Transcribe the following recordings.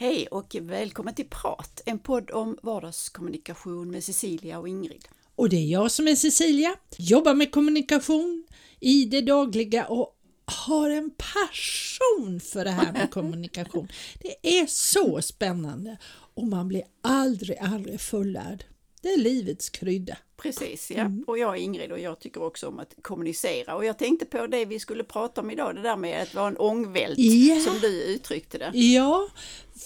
Hej och välkommen till Prat, en podd om vardagskommunikation med Cecilia och Ingrid. Och det är jag som är Cecilia, jobbar med kommunikation i det dagliga och har en passion för det här med kommunikation. Det är så spännande och man blir aldrig, aldrig fullärd. Det är livets krydda. Precis, ja. Mm. Och jag är Ingrid och jag tycker också om att kommunicera. Och jag tänkte på det vi skulle prata om idag, det där med att vara en ångvält, yeah. som du uttryckte det. Ja,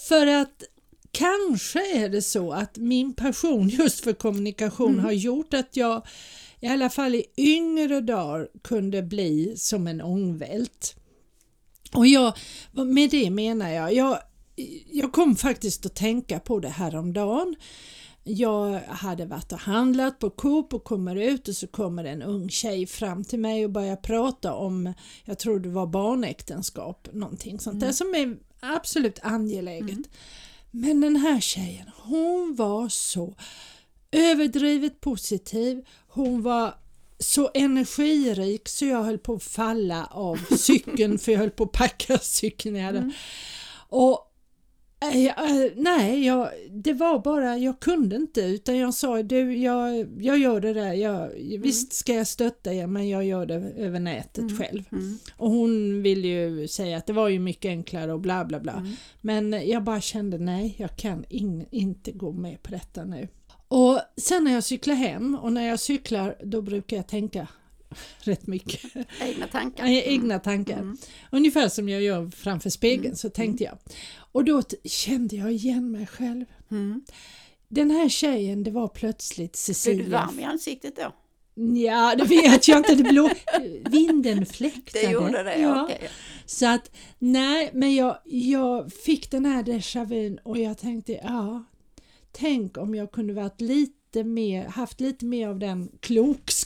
för att kanske är det så att min passion just för kommunikation mm. har gjort att jag i alla fall i yngre dagar kunde bli som en ångvält. Och jag, med det menar jag, jag, jag kom faktiskt att tänka på det här om dagen. Jag hade varit och handlat på Coop och kommer ut och så kommer en ung tjej fram till mig och börjar prata om, jag tror det var barnäktenskap, någonting sånt mm. där som är absolut angeläget. Mm. Men den här tjejen, hon var så överdrivet positiv, hon var så energirik så jag höll på att falla av cykeln för jag höll på att packa cykeln. Jag hade. Mm. Och nej, jag, det var bara, jag kunde inte utan jag sa du, jag, jag gör det där, jag, mm. visst ska jag stötta er men jag gör det över nätet mm. själv. Mm. Och hon ville ju säga att det var ju mycket enklare och bla bla bla. Mm. Men jag bara kände nej, jag kan in, inte gå med på detta nu. Och sen när jag cyklar hem och när jag cyklar då brukar jag tänka rätt mycket. Egna tankar. Egna tankar. Mm. Ungefär som jag gör framför spegeln mm. så tänkte jag. Och då kände jag igen mig själv. Mm. Den här tjejen, det var plötsligt Cecilia. Blev du varm i ansiktet då? Ja, det vet jag inte. Det blå... Vinden fläktade. Det gjorde det, ja. Okay. Så att, nej, men jag, jag fick den här déjà vu och jag tänkte, ja, tänk om jag kunde varit lite mer, haft lite mer av den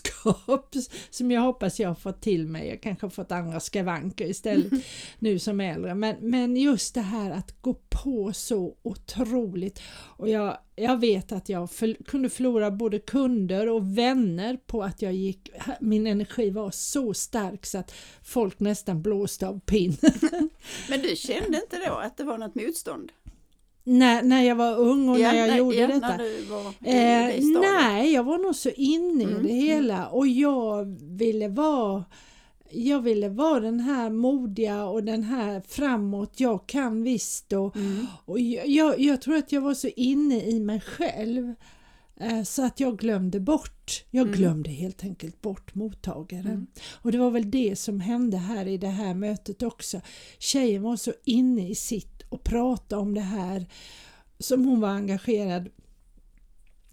klokskap som jag hoppas jag har fått till mig. Jag kanske har fått andra skavanker istället nu som äldre. Men, men just det här att gå på så otroligt och jag, jag vet att jag för, kunde förlora både kunder och vänner på att jag gick, min energi var så stark så att folk nästan blåste av pinn. men du kände inte då att det var något motstånd? När, när jag var ung och ja, när jag nej, gjorde ja, detta? Eh, nej, jag var nog så inne mm, i det mm. hela och jag ville vara jag ville vara den här modiga och den här framåt, jag kan visst och, mm. och jag, jag, tror att jag var så inne i mig själv eh, så att jag glömde bort, jag mm. glömde helt enkelt bort mottagaren. Mm. Och det var väl det som hände här i det här mötet också. Tjejen var så inne i sitt och prata om det här som hon var engagerad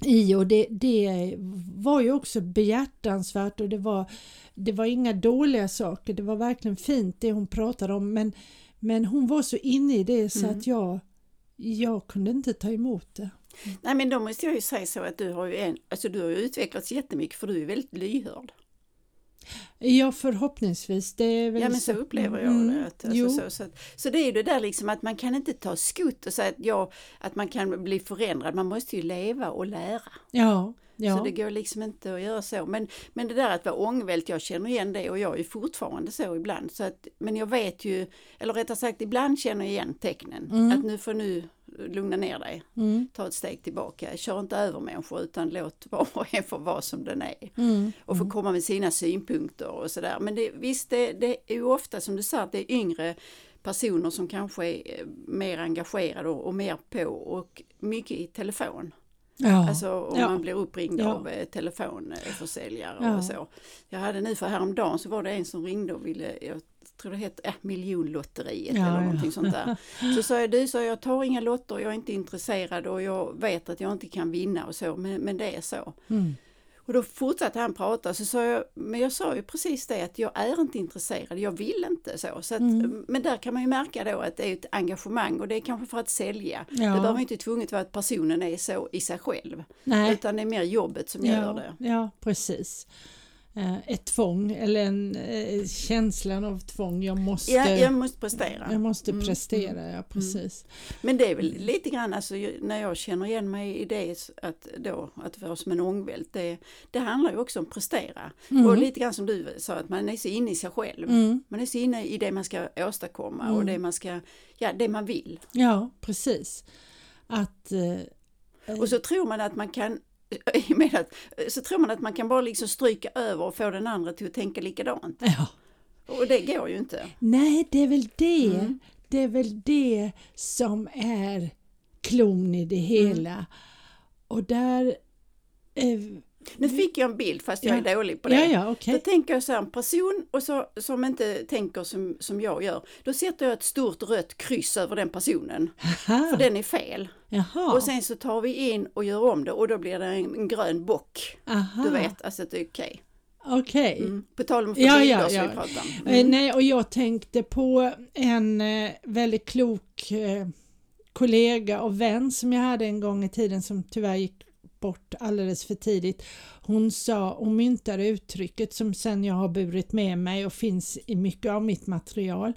i och det, det var ju också behjärtansvärt och det var, det var inga dåliga saker, det var verkligen fint det hon pratade om men, men hon var så inne i det så mm. att jag, jag kunde inte ta emot det. Nej men då måste jag ju säga så att du har ju, en, alltså du har ju utvecklats jättemycket för du är väldigt lyhörd. Ja förhoppningsvis. Det är väl ja men så, så upplever jag mm, det. Att, alltså, så, så, så, det är ju det där liksom att man kan inte ta skutt och säga att, ja, att man kan bli förändrad. Man måste ju leva och lära. Ja, ja. Så det går liksom inte att göra så. Men, men det där att vara ångvält, jag känner igen det och jag är fortfarande så ibland. Så att, men jag vet ju, eller rättare sagt ibland känner jag igen tecknen. Mm. Att nu får nu lugna ner dig, mm. ta ett steg tillbaka, kör inte över människor utan låt var och en få vara som den är. Mm. Och få mm. komma med sina synpunkter och sådär. Men det, visst, det, det är ju ofta som du sa att det är yngre personer som kanske är eh, mer engagerade och, och mer på och mycket i telefon. Ja. Alltså om ja. man blir uppringd ja. av eh, telefonförsäljare ja. och så. Jag hade nu för häromdagen så var det en som ringde och ville, jag tror det heter äh, miljonlotteriet ja, eller någonting ja. sånt där. Så sa jag, du sa jag tar inga lotter, jag är inte intresserad och jag vet att jag inte kan vinna och så, men, men det är så. Mm. Och då fortsatte han prata, så sa jag, men jag sa ju precis det att jag är inte intresserad, jag vill inte så. så att, mm. Men där kan man ju märka då att det är ett engagemang och det är kanske för att sälja. Ja. Det behöver inte tvunget vara att personen är så i sig själv. Nej. Utan det är mer jobbet som ja, gör det. Ja, precis. Eh, ett tvång eller en eh, känslan av tvång. Jag måste, Ja, jag måste prestera. jag måste Mm, prestera, ja precis. Men det är väl lite grann alltså, när jag känner igen mig i det att, då, att vara som en ångvält. Det, det handlar ju också om prestera. Mm. Och lite grann som du sa att man är så inne i sig själv. Mm. Man är så inne i det man ska åstadkomma och Mm. det man ska, ja det man vill. Ja, precis. Att, eh, Och så tror man att man kan i med att, så tror man att man kan bara liksom stryka över och få den andra till att tänka likadant. ja. Och det går ju inte. Nej, det är väl det. Mm. Det är väl det som är klon i det hela. Och där... Eh, Nu fick jag en bild fast jag Ja. är dålig på det. ja, ja, okej. Då tänker jag så här, en person och så, som inte tänker som, som jag gör. Då sätter jag ett stort rött kryss över den personen. Aha. För den är fel. Jaha. Och sen så tar vi in och gör om det och då blir det en, en grön bock. Aha. Du vet, alltså att det är okej. Okej. Mm. På tal om Ja, bilder ja, som ja. vi pratar om. Eh, Mm. Nej, och jag tänkte på en eh, väldigt klok eh, kollega och vän som jag hade en gång i tiden som tyvärr gick bort alldeles för tidigt. Hon sa och myntade uttrycket som sen jag har burit med mig och finns i mycket av mitt material.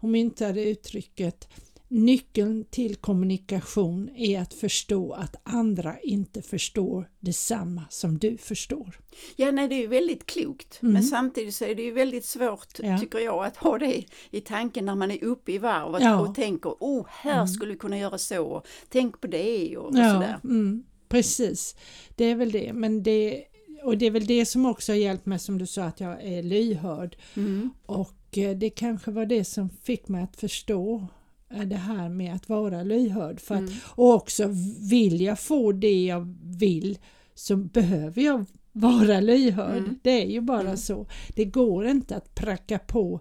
Hon myntade uttrycket Nyckeln till kommunikation är att förstå att andra inte förstår detsamma som du förstår. Ja, nej, det är ju väldigt klokt. Mm. Men samtidigt så är det ju väldigt svårt, Ja. tycker jag, att ha det i tanken när man är uppe i varv och, Ja. och tänker, oh, här skulle vi kunna göra så, tänk på det och, och Ja, sådär. mm, precis. Det är väl det. Men det. Och det är väl det som också har hjälpt mig som du sa att jag är lyhörd. Mm. Och eh, det kanske var det som fick mig att förstå det här med att vara lyhörd. För att, Mm. Och också vill jag få det jag vill så behöver jag vara lyhörd. Mm. Det är ju bara Mm. så. Det går inte att pracka på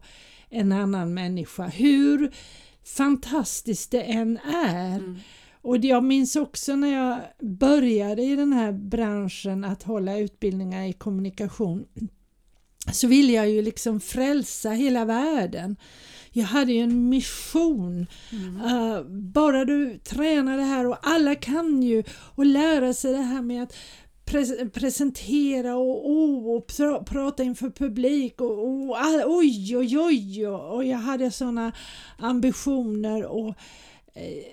en annan människa. Hur fantastiskt det än är. Mm. Och jag minns också när jag började i den här branschen att hålla utbildningar i kommunikation så ville jag ju liksom frälsa hela världen. Jag hade ju en mission. Mm. Uh, bara du tränar det här och alla kan ju och lära sig det här med att pres- presentera och, och, och pra- prata inför publik och, och all, oj oj oj och, och jag hade sådana ambitioner och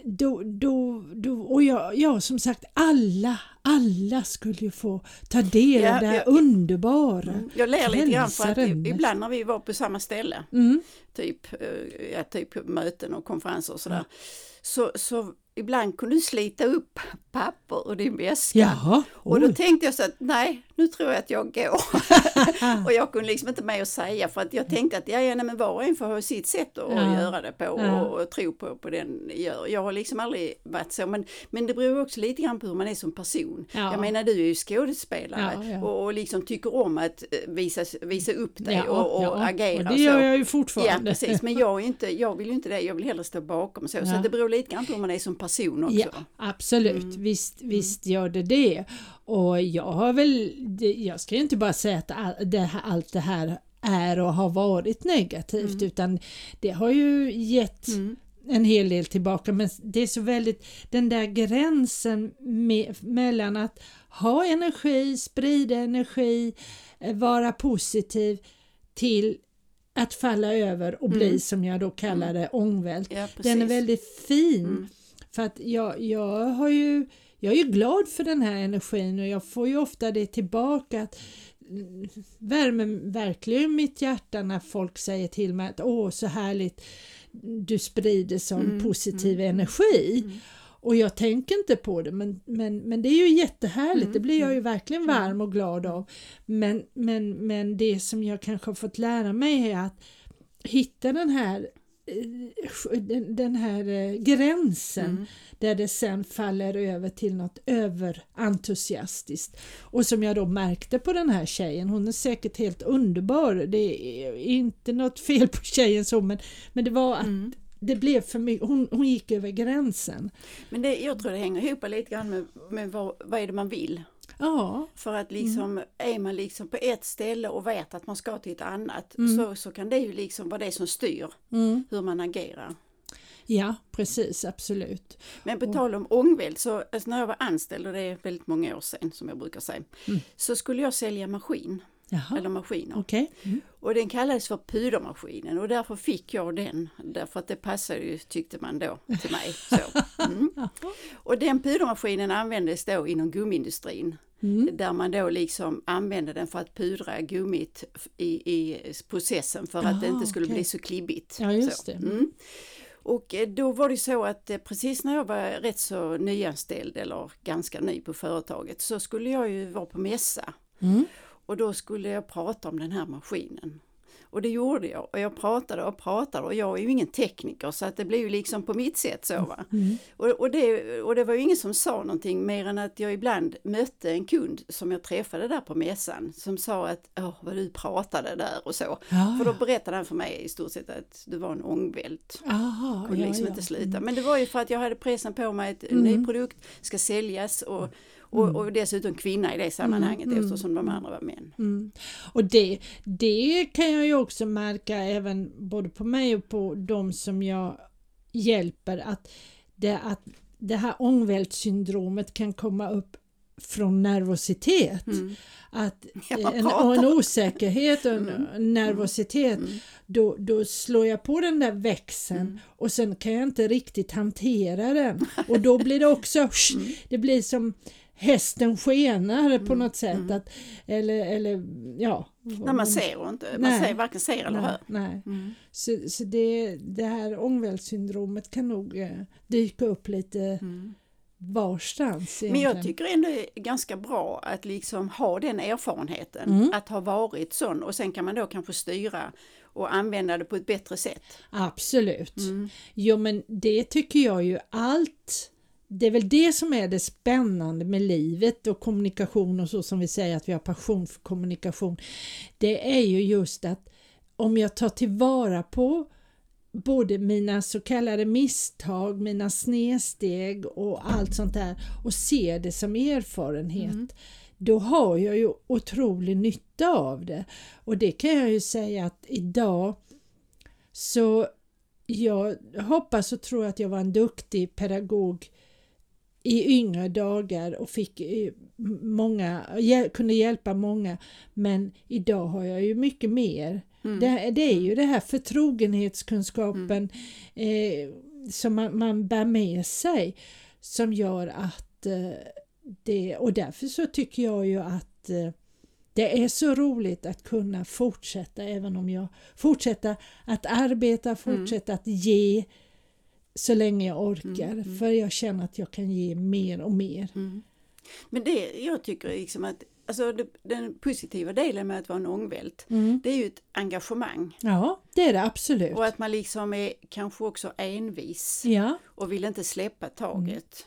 då, då, då, och jag, ja, som sagt alla, alla skulle ju få ta del Ja, av det här ja. underbara. Mm. Jag ler lite grann för att ibland när vi var på samma ställe, Mm. typ, eh, ja, typ möten och konferenser och sådär, så, så ibland kunde du slita upp papper ur din väska. Jaha, Och då tänkte jag så att nej, nu tror jag att jag går. och jag kunde liksom inte mer att säga för att jag tänkte att ja, ja nej, men var och en får ha sitt sätt att Ja. göra det på Ja. och, och tro på, på den gör. Jag har liksom aldrig varit så men, men det beror också lite grann på hur man är som person. Ja. Jag menar du är ju skådespelare Ja, ja. Och, och liksom tycker om att eh, visa, visa upp dig Ja, och, och ja, agera. och det gör jag ju Ja fortfarande. precis, men jag, är inte, jag vill ju inte det, jag vill hellre stå bakom så. Ja. Så det beror lite grann på hur man är som person också. Ja, absolut, Mm. visst, visst gör det det. Och jag har väl, jag ska ju inte bara säga att allt det här är och har varit negativt utan det har ju gett Mm. en hel del tillbaka men det är så väldigt den där gränsen med, mellan att ha energi, sprida energi, eh, vara positiv till att falla över och bli Mm. som jag då kallar det ångvält. Ja. Den är väldigt fin. Mm. För att jag, jag har ju jag är ju glad för den här energin och jag får ju ofta det tillbaka att mm, värmer verkligen mitt hjärta när folk säger till mig att åh så härligt du sprider sån Mm, positiv mm, energi. mm. Och jag tänker inte på det men, men, men det är ju jättehärligt, Mm, det blir jag ju mm, verkligen mm. varm och glad av. Men, men, men det som jag kanske har fått lära mig är att hitta den här den, här eh, gränsen Mm. där det sen faller över till något överentusiastiskt. Och som jag då märkte på den här tjejen, hon är säkert helt underbar, det är inte något fel på tjejen så men, men det var att Mm. det blev för mycket, hon, hon gick över gränsen. Men det, jag tror det hänger ihop lite grann med, med vad, vad är det man vill. Ja, För att liksom, är man liksom på ett ställe och vet att man ska till ett annat Mm. så, så kan det ju liksom vara det som styr mm. hur man agerar. ja precis absolut. Men på tal om ångvält, så alltså när jag var anställd, och det är väldigt många år sedan som jag brukar säga, Mm. så skulle jag sälja maskin. Jaha, eller maskiner. okej. Mm. Och den kallades för pudermaskinen och därför fick jag den. Därför att det passade ju, tyckte man då, till mig. Så. Mm. Och den pudermaskinen användes då inom gummiindustrin. Mm. Där man då liksom använde den för att pudra gummit i, i processen för att det Aha, inte skulle okej. bli så klibbigt. Ja, just så. det. Mm. Och eh, då var det så att eh, precis när jag var rätt så nyanställd eller ganska ny på företaget så skulle jag ju vara på mässa. Mm. Och då skulle jag prata om den här maskinen. Och det gjorde jag och jag pratade och pratade och jag är ju ingen tekniker så att det blev ju liksom på mitt sätt så va. Mm. Och, och, det, och det var ju ingen som sa någonting mer än att jag ibland mötte en kund som jag träffade där på mässan som sa att åh vad du pratade där och så. Ja, För då berättade han för mig i stort sett att du var en ångvält. Aha, Kunde ja, liksom ja. inte sluta. Men det var ju för att jag hade pressen på mig att en Mm. ny produkt ska säljas och, och, och dessutom kvinna i det sammanhanget Mm. eftersom de andra var män. Mm. Och det, det kan jag ju också märka även både på mig och på de som jag hjälper att det, att det här ångvältssyndromet kan komma upp från nervositet. Mm. Att man en, och en osäkerhet och en Mm. nervositet Mm. då, då slår jag på den där växeln Mm. och sen kan jag inte riktigt hantera den och då blir det också, Mm. det blir som hästen skenar på något sätt. Mm. Att, eller, eller ja. När man ser inte, man Nej. ser, varken ser eller Nej, hör. nej. Mm. Så, så det, det här ångvältssyndromet kan nog eh, dyka upp lite Mm. varstans. Men jag egentligen. tycker ändå det är ganska bra att liksom ha den erfarenheten, Mm. att ha varit sån och sen kan man då kanske styra och använda det på ett bättre sätt. Absolut. Mm. Jo men det tycker jag ju allt det är väl det som är det spännande med livet och kommunikation och så som vi säger att vi har passion för kommunikation. Det är ju just att om jag tar tillvara på både mina så kallade misstag, mina snedsteg och allt sånt där och ser det som erfarenhet Mm. då har jag ju otrolig nytta av det. Och det kan jag ju säga att idag så jag hoppas och tror att jag var en duktig pedagog i yngre dagar och fick eh, många, kunde hjälpa många men idag har jag ju mycket mer. Mm. Det, det är ju det här förtrogenhetskunskapen eh, som man, man bär med sig som gör att eh, det, och därför så tycker jag ju att eh, det är så roligt att kunna fortsätta även om jag fortsätter att arbeta, fortsätta att ge så länge jag orkar Mm, mm. för jag känner att jag kan ge mer och mer. Mm. Men det jag tycker liksom att alltså det, den positiva delen med att vara en ångvält Mm. det är ju ett engagemang Ja, det är det absolut. och att man liksom är kanske också envis Ja, och vill inte släppa taget.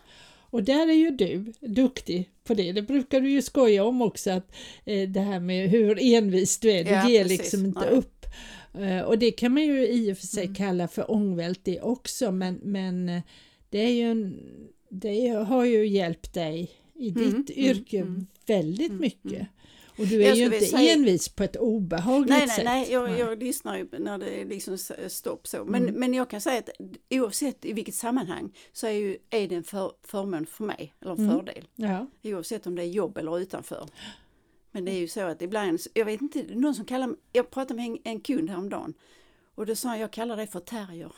och där är ju du duktig på det. Det brukar du ju skoja om också att eh, det här med hur envis du är, du Ja, ger precis. liksom inte Nej. upp. Eh, och det kan man ju i och för sig Mm. kalla för ångvält det också men, men eh, det är ju en, det har ju hjälpt dig i ditt Mm, mm, yrke mm. väldigt Mm, mycket. mm. Och du är ju inte säga- envis på ett obehagligt Nej, nej, sätt. nej, jag, jag lyssnar ju när det är liksom s- stopp så. Men, Mm. men jag kan säga att oavsett i vilket sammanhang så är, ju, är det en för, förmån för mig, eller en Mm. fördel. Ja. Oavsett om det är jobb eller utanför. Men det är ju så att ibland, jag vet inte, någon som kallar jag pratade med en, en kund häromdagen och då sa han, jag kallar dig för terrier.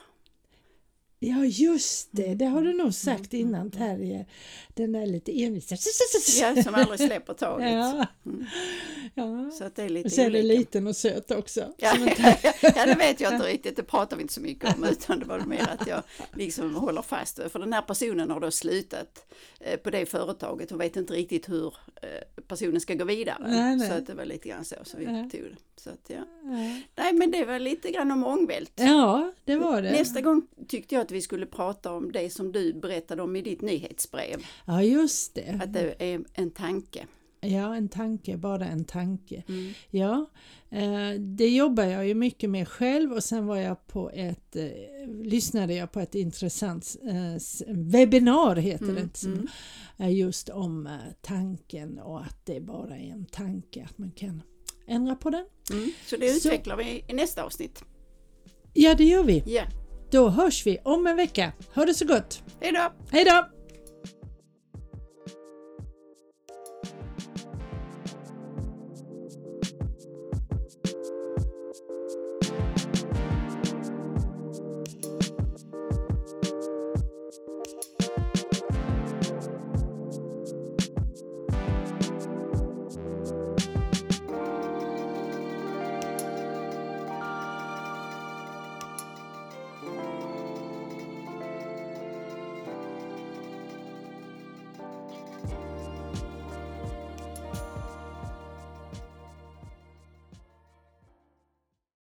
Ja, just det, det har Mm. du nog sagt innan Terrier. Den där lite envisa. Ja, som aldrig släpper taget. Ja. Mm. ja. Så att det är lite Och så är det liten och söt också. Ja, ja, det vet jag inte riktigt, det pratar vi inte så mycket om utan det var mer att jag liksom håller fast. För den här personen har då slutat eh, på det företaget och vet inte riktigt hur eh, personen ska gå vidare. Nej, nej. Så att det var lite grann så som vi Ja. tog det. Så att. Ja. Nej men det var lite grann om ångvält. ja, det var det. Nästa gång tyckte jag att vi skulle prata om det som du berättade om i ditt nyhetsbrev. Ja, just det. Att det är en tanke. Ja, en tanke, bara en tanke. Mm. Ja, eh, det jobbar jag ju mycket med själv och sen var jag på ett, eh, lyssnade jag på ett intressant eh, webbinar heter Mm, det, mm. just om tanken och att det bara är en tanke, att man kan ändra på den. Mm. Så det Så- utvecklar vi i nästa avsnitt. Ja, det gör vi. Ja, Då hörs vi om en vecka. Ha det så gott! hej då! Hej då!